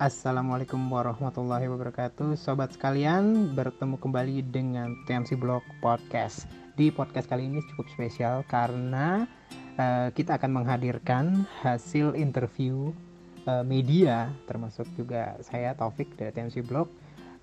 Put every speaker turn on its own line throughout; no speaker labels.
Assalamualaikum warahmatullahi wabarakatuh. Sobat sekalian, bertemu kembali dengan TMC Blog Podcast. Di podcast kali ini cukup spesial karena uh, kita akan menghadirkan hasil interview uh, media Termasuk juga saya Taufik dari TMC Blog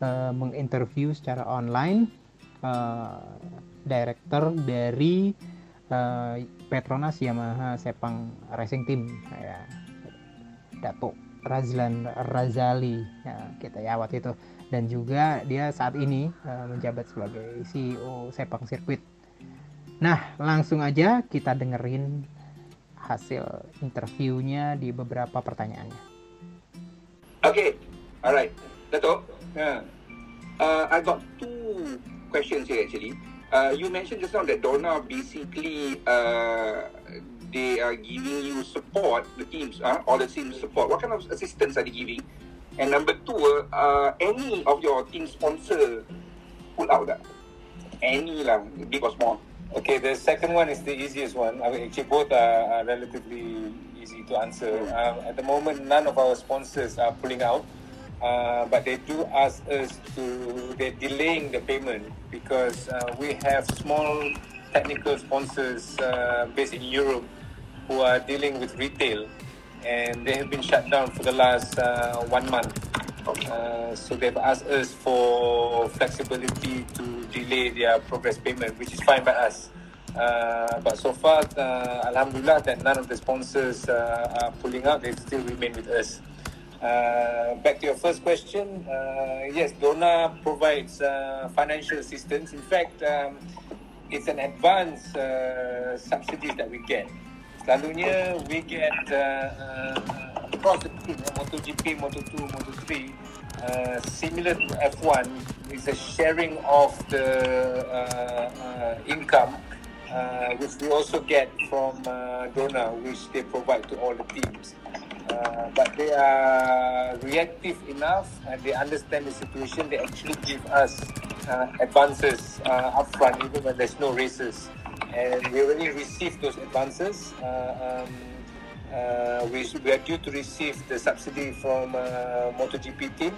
uh, Menginterview secara online uh, Director dari uh, Petronas Yamaha Sepang Racing Team ya, Datuk Razlan Razali ya, kita ya waktu itu dan juga dia saat ini uh, menjabat sebagai CEO Sepang Sirkuit. Nah, langsung aja kita dengerin hasil interviewnya di beberapa pertanyaannya.
Oke, okay. alright, Dato. Yeah. Uh, I got two questions here actually. Uh, you mentioned just now that Donna basically uh, they are giving you support, the teams, uh, all the teams support. What kind of assistance are they giving? And number two, uh, any of your team sponsor pull out that? Any lah, big or small?
Okay, the second one is the easiest one. I mean, actually, both are, are relatively easy to answer. Um, at the moment, none of our sponsors are pulling out. Uh, but they do ask us to, they're delaying the payment because uh, we have small technical sponsors uh, based in Europe who are dealing with retail, and they have been shut down for the last uh, one month. Uh, so they've asked us for flexibility to delay their progress payment, which is fine by us. Uh, but so far, uh, Alhamdulillah, that none of the sponsors uh, are pulling out. They still remain with us. Uh, back to your first question. Uh, yes, Dona provides uh, financial assistance. In fact, um, it's an advance uh, subsidies that we get. Selalunya we get uh, uh, across the team, uh, MotoGP, Moto2, Moto3, uh, similar to F1, is a sharing of the uh, uh, income, uh, which we also get from uh, Dona, which they provide to all the teams. But they are reactive enough and they understand the situation. They actually give us advances upfront, even when there's no races and we already received those advances. Uh, um, uh, we, we are due to receive the subsidy from uh, MotoGP team.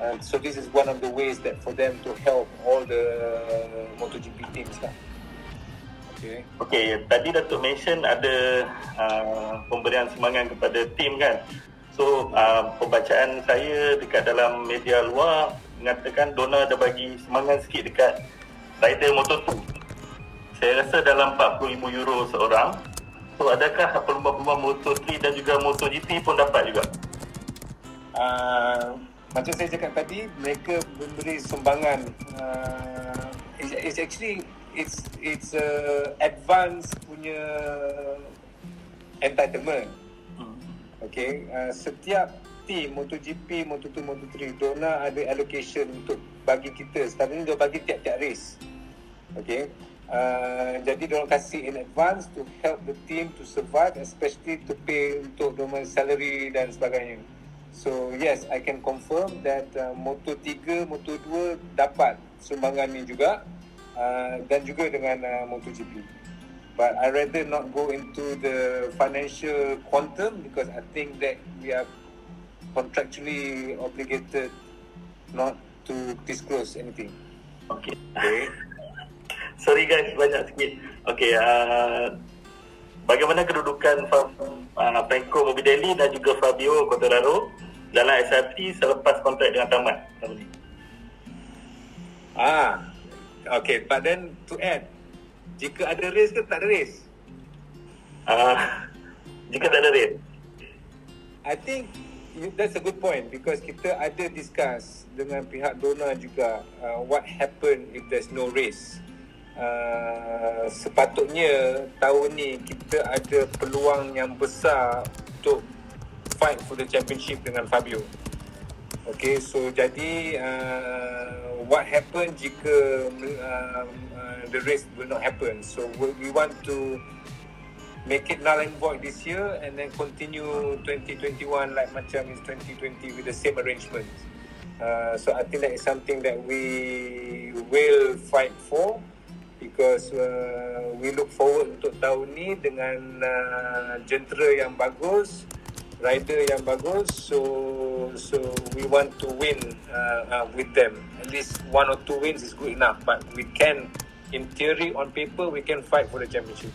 Uh, so this is one of the ways that for them to help all the uh, MotoGP teams lah.
Okay. Okay, tadi Datuk mention ada uh, pemberian semangat kepada tim kan. So, uh, pembacaan saya dekat dalam media luar mengatakan Dona ada bagi semangat sikit dekat rider Moto2 saya rasa dalam 40,000 euro seorang. So adakah peluang-peluang Moto3 dan juga MotoGP pun dapat juga?
Uh, macam saya cakap tadi, mereka memberi sumbangan. Uh, it's, it's actually it's it's a advance punya entitlement. Hmm. Okay, uh, setiap team MotoGP, Moto2, Moto3, Dona ada allocation untuk bagi kita. Sekarang ni dia bagi tiap-tiap race. Okay, Uh, jadi dia orang kasih in advance to help the team to survive especially to pay untuk domain salary dan sebagainya. So yes, I can confirm that uh, Moto3, Moto2 dapat sumbangan ni juga uh, dan juga dengan uh, MotoGP. But I rather not go into the financial quantum because I think that we are contractually obligated not to disclose anything.
Okay. okay. Sorry guys, banyak sikit. Okay, uh, bagaimana kedudukan uh, Franco Morbidelli dan juga Fabio Quartararo dalam SRT selepas kontrak dengan tamat?
Ah, okay. But then to add, jika ada race ke tak ada race?
Uh, jika tak ada race.
I think that's a good point because kita ada discuss dengan pihak donor juga uh, what happen if there's no race. Uh, sepatutnya tahun ni kita ada peluang yang besar untuk fight for the championship dengan Fabio. Okay, so jadi uh, what happen jika uh, uh, the race will not happen? So we want to make it null and void this year and then continue 2021 like macam is 2020 with the same arrangement. Uh, so I think that is something that we will fight for because uh, we look forward untuk tahun ni dengan uh, jentera yang bagus, rider yang bagus. So so we want to win uh, uh, with them. At least one or two wins is good enough. But we can, in theory, on paper, we can fight for the championship.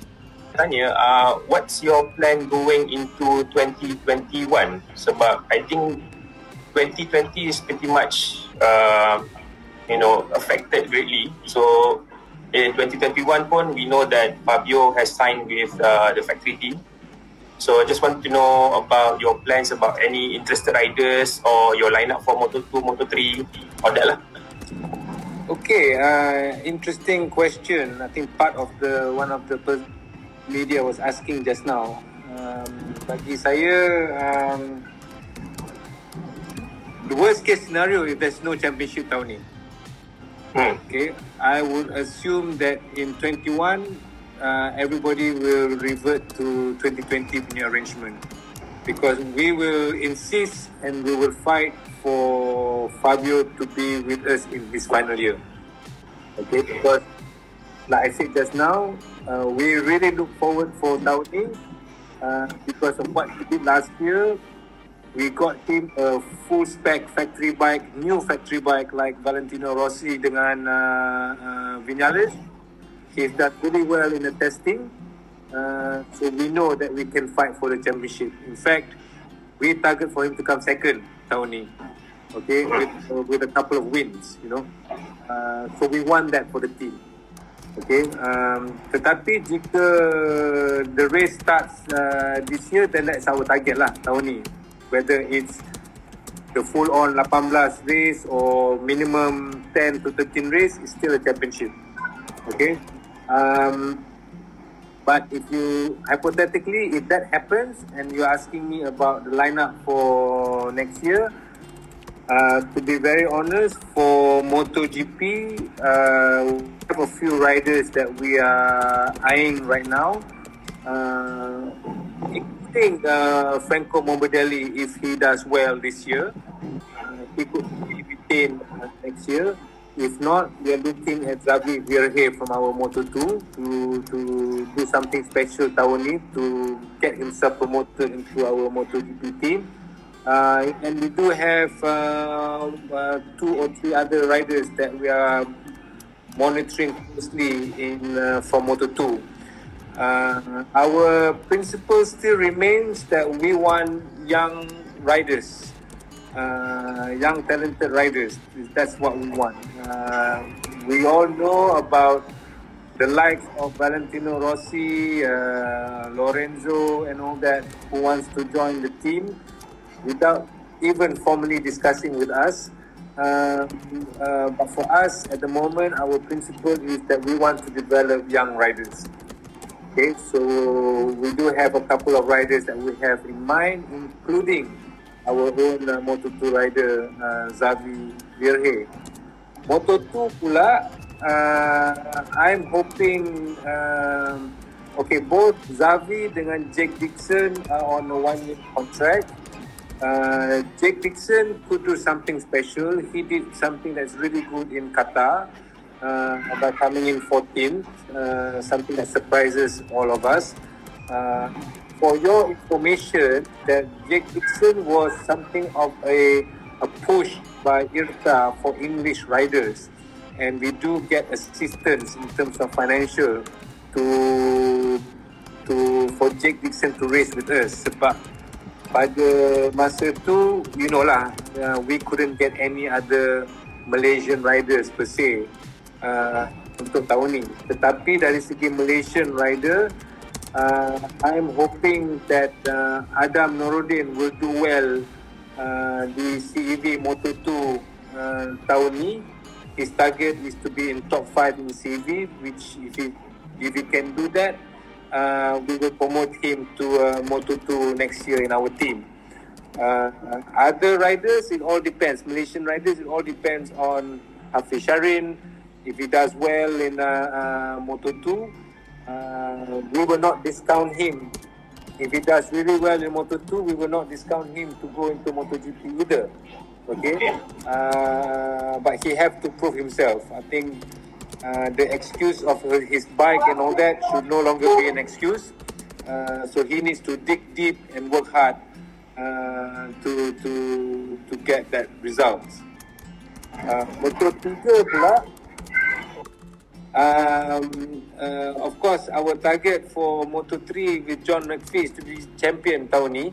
Tanya, uh, what's your plan going into 2021? Sebab I think 2020 is pretty much, uh, you know, affected greatly. So in 2021 pun, we know that Fabio has signed with uh, the factory team. So I just want to know about your plans about any interested riders or your lineup for Moto2, Moto3, all that lah.
Okay, uh, interesting question. I think part of the one of the media was asking just now. Um, bagi saya, um, the worst case scenario if there's no championship tahun ni. Hmm. Okay, I would assume that in 21 uh, everybody will revert to 2020 punya arrangement because we will insist and we will fight for Fabio to be with us in his final year. Okay, because like I said just now, uh, we really look forward for Downey uh, because of what he did last year. We got him a full spec factory bike, new factory bike like Valentino Rossi dengan uh, uh, Vinales. he's done really well in the testing. Uh, so we know that we can fight for the championship. In fact, we target for him to come second tahun ni. Okay, with, uh, with a couple of wins, you know. Uh, so we want that for the team. Okay, um, tetapi jika the race starts uh, this year, then that's our target lah tahun ni. Whether it's the full on 18 race or minimum 10 to 13 race, it's still a championship. Okay, Um, but if you hypothetically, if that happens, and you're asking me about the lineup for next year, uh, to be very honest, for MotoGP, uh, we have a few riders that we are eyeing right now. Uh, including uh, Franco Morbidelli, if he does well this year, uh, he could be retained uh, next year. If not, we are looking at Xavi Virhe from our Moto2 to to do something special tahun ni to get himself promoted into our MotoGP team. Uh, and we do have uh, uh, two or three other riders that we are monitoring closely in uh, for Moto2. Uh, our principle still remains that we want young riders uh, young talented riders. That's what we want. Uh, we all know about the likes of Valentino Rossi, uh, Lorenzo, and all that who wants to join the team without even formally discussing with us. Uh, uh, but for us, at the moment, our principle is that we want to develop young riders. Okay, so we do have a couple of riders that we have in mind, including our own uh, Moto2 rider uh, Zavi Virhe. Moto2 pula, uh, I'm hoping, uh, okay, both Zavi dengan Jake Dixon are on a one-year contract. Uh, Jake Dixon could do something special. He did something that's really good in Qatar uh, by coming in 14th, uh, something that surprises all of us. Uh, for your information that Jake Dixon was something of a, a push by IRTA for English riders. And we do get assistance in terms of financial to to for Jake Dixon to race with us. Sebab pada masa tu, you know lah, uh, we couldn't get any other Malaysian riders per se uh, untuk tahun ni. Tetapi dari segi Malaysian rider, uh, I'm hoping that uh, Adam Noruddin will do well uh, di CEV Moto2 uh, tahun ni. His target is to be in top 5 in CEV, which if he, if he can do that, uh, we will promote him to uh, Moto2 next year in our team. Uh, other riders, it all depends. Malaysian riders, it all depends on Hafiz Sharin. If he does well in uh, uh, Moto2, uh, we will not discount him. If he does really well in Moto2, we will not discount him to go into MotoGP either. Okay, uh, but he have to prove himself. I think uh, the excuse of his bike and all that should no longer be an excuse. Uh, so he needs to dig deep and work hard uh, to to to get that result. Uh, Moto 3 pula, um, uh, of course, our target for Moto 3 with John McPhee is to be champion tahun ni.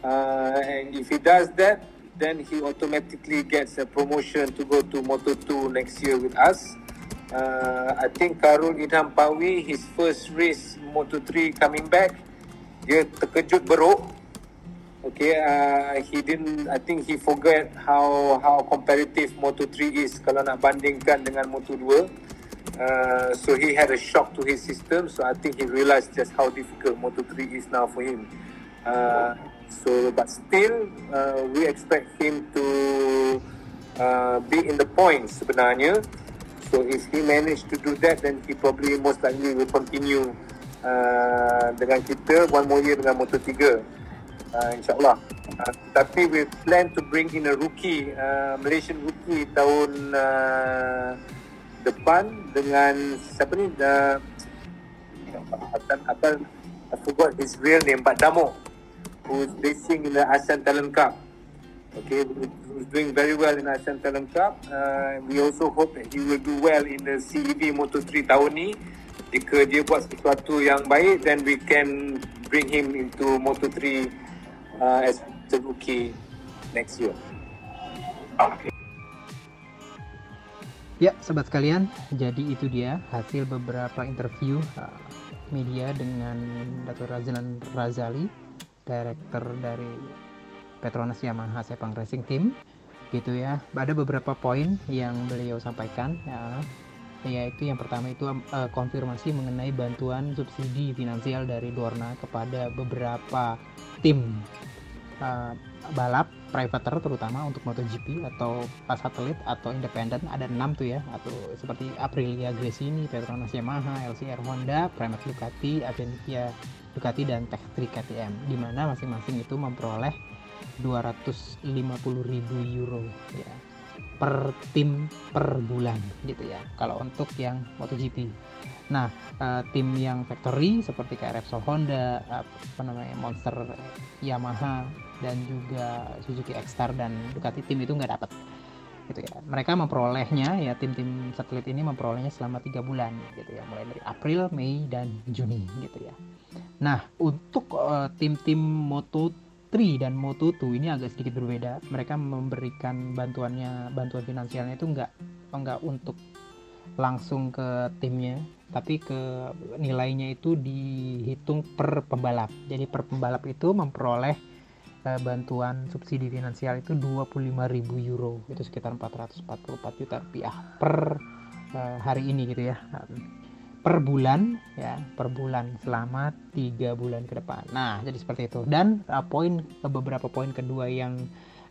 Uh, and if he does that, then he automatically gets a promotion to go to Moto 2 next year with us. Uh, I think Karul Idham Pawi, his first race Moto 3 coming back, dia terkejut beruk. Okay, uh, he didn't. I think he forget how how competitive Moto 3 is kalau nak bandingkan dengan Moto 2. Uh, so he had a shock to his system. So I think he realized just how difficult Moto 3 is now for him. Uh, so, but still, uh, we expect him to uh, be in the points sebenarnya. So if he managed to do that, then he probably most likely will continue uh, dengan kita one more year dengan Moto 3 uh, insyaallah uh, tapi we plan to bring in a rookie uh, Malaysian rookie tahun uh, depan dengan siapa ni uh, apa I forgot his real name but Damo who's racing in the ASEAN Talent Cup okay who's doing very well in ASEAN Talent Cup uh, we also hope that he will do well in the CEV Moto3 tahun ni jika dia buat sesuatu yang baik then we can bring him into Moto3 uh, as the rookie next year. Okay.
Ya, sobat sekalian, jadi itu dia hasil beberapa interview uh, media dengan Dato Razlan Razali, director dari Petronas Yamaha Sepang Racing Team. Gitu ya. Ada beberapa poin yang beliau sampaikan ya yaitu yang pertama itu uh, konfirmasi mengenai bantuan subsidi finansial dari Dorna kepada beberapa tim uh, balap privater terutama untuk MotoGP atau satelit atau independen ada enam tuh ya. Atau seperti Aprilia Gresini, Petronas Yamaha, LCR Honda, Pramac Ducati, Aventia Ducati dan Tech3 KTM di mana masing-masing itu memperoleh 250.000 euro ya per tim per bulan gitu ya kalau untuk yang MotoGP Nah, uh, tim yang factory seperti kayak Repsol Honda, apa namanya Monster Yamaha dan juga Suzuki X-Star dan Ducati tim itu nggak dapat gitu ya. Mereka memperolehnya ya tim-tim satelit ini memperolehnya selama tiga bulan gitu ya, mulai dari April, Mei dan Juni gitu ya. Nah, untuk uh, tim-tim Moto 3 dan Moto 2 ini agak sedikit berbeda. Mereka memberikan bantuannya, bantuan finansialnya itu nggak nggak untuk langsung ke timnya tapi ke nilainya itu dihitung per pembalap. Jadi per pembalap itu memperoleh uh, bantuan subsidi finansial itu 25.000 euro. Itu sekitar 444 juta rupiah per uh, hari ini gitu ya. Per bulan ya per bulan selama tiga bulan ke depan. Nah jadi seperti itu. Dan uh, poin beberapa poin kedua yang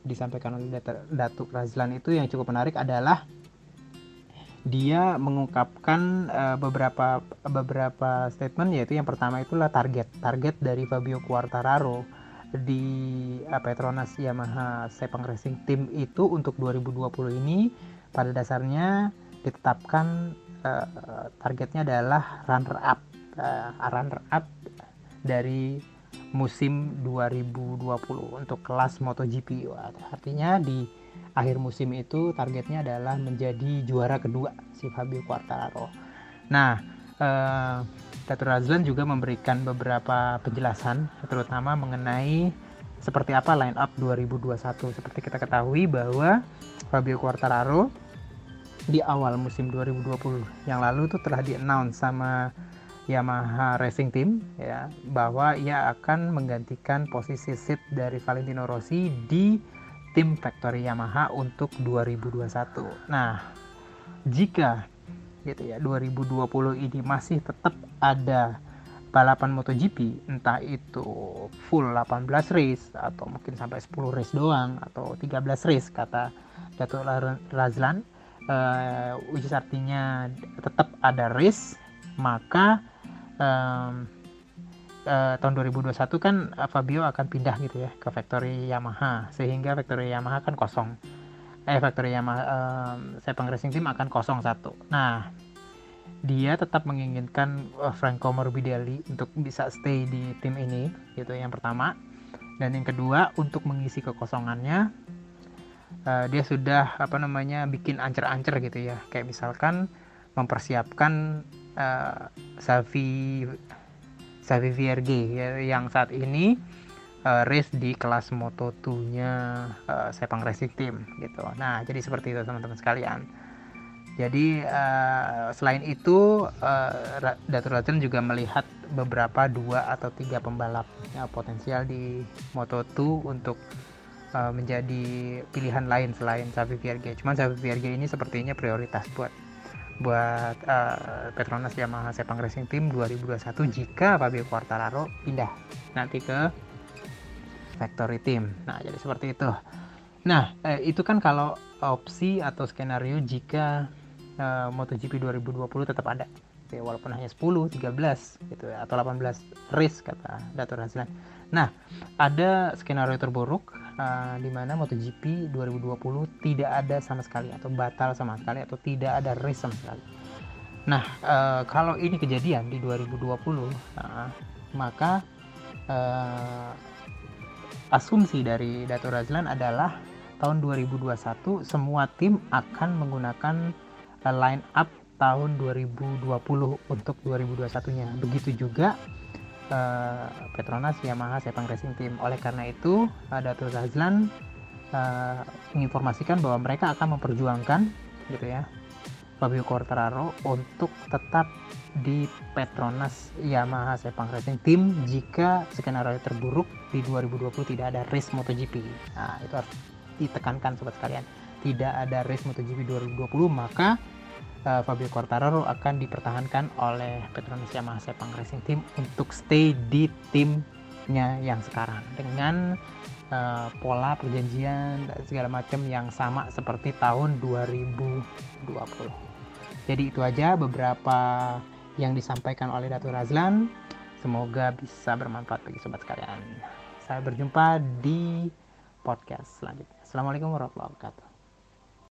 disampaikan oleh Datuk Razlan itu yang cukup menarik adalah dia mengungkapkan uh, beberapa beberapa statement yaitu yang pertama itulah target target dari Fabio Quartararo di uh, Petronas Yamaha Sepang Racing Team itu untuk 2020 ini pada dasarnya ditetapkan uh, targetnya adalah runner up uh, runner up dari musim 2020 untuk kelas MotoGP. Artinya di akhir musim itu targetnya adalah menjadi juara kedua si Fabio Quartararo. Nah, eh, Dato Razlan juga memberikan beberapa penjelasan terutama mengenai seperti apa line up 2021. Seperti kita ketahui bahwa Fabio Quartararo di awal musim 2020 yang lalu itu telah di-announce sama Yamaha Racing Team ya bahwa ia akan menggantikan posisi seat dari Valentino Rossi di tim factory Yamaha untuk 2021. Nah, jika gitu ya 2020 ini masih tetap ada balapan MotoGP entah itu full 18 race atau mungkin sampai 10 race doang atau 13 race kata Dato Razlan uh, which is artinya tetap ada race maka um, uh, tahun 2021 kan Fabio akan pindah gitu ya ke factory Yamaha sehingga factory Yamaha kan kosong. Eh factory Yamaha uh, Sepang Racing Team akan kosong satu. Nah dia tetap menginginkan uh, Franco Morbidelli untuk bisa stay di tim ini gitu yang pertama. Dan yang kedua untuk mengisi kekosongannya uh, dia sudah apa namanya bikin ancer-ancer gitu ya. Kayak misalkan mempersiapkan uh, Savi Savi VRG ya, yang saat ini uh, race di kelas Moto2-nya uh, Sepang Racing Team gitu. Nah, jadi seperti itu teman-teman sekalian. Jadi uh, selain itu uh, Datur Rajan juga melihat beberapa dua atau tiga pembalap ya, potensial di Moto2 untuk uh, menjadi pilihan lain selain Savi VRG. Cuman Savi VRG ini sepertinya prioritas buat buat uh, Petronas Yamaha Sepang Racing Team 2021 jika Fabio Quartararo pindah nanti ke factory team. Nah, jadi seperti itu. Nah, eh, itu kan kalau opsi atau skenario jika eh, MotoGP 2020 tetap ada. Ya, walaupun hanya 10, 13 gitu ya, atau 18 race kata Dato Razlan. Nah, ada skenario terburuk uh, di mana MotoGP 2020 tidak ada sama sekali atau batal sama sekali atau tidak ada race sama sekali. Nah, uh, kalau ini kejadian di 2020, uh, maka uh, asumsi dari Dato Razlan adalah tahun 2021 semua tim akan menggunakan uh, line up tahun 2020 untuk 2021-nya. Begitu juga uh, Petronas Yamaha Sepang Racing Team. Oleh karena itu, uh, Dato Razlan uh, menginformasikan bahwa mereka akan memperjuangkan gitu ya Fabio Quartararo untuk tetap di Petronas Yamaha Sepang Racing Team jika skenario terburuk di 2020 tidak ada race MotoGP. Nah, itu harus ditekankan sobat sekalian. Tidak ada race MotoGP 2020 maka uh, Fabio Quartararo akan dipertahankan oleh Petronas Yamaha Sepang Racing Team untuk stay di timnya yang sekarang dengan uh, pola perjanjian dan segala macam yang sama seperti tahun 2020. Jadi itu aja beberapa yang disampaikan oleh Dato Razlan. Semoga bisa bermanfaat bagi sobat sekalian. Saya berjumpa di podcast selanjutnya. Assalamualaikum warahmatullahi wabarakatuh.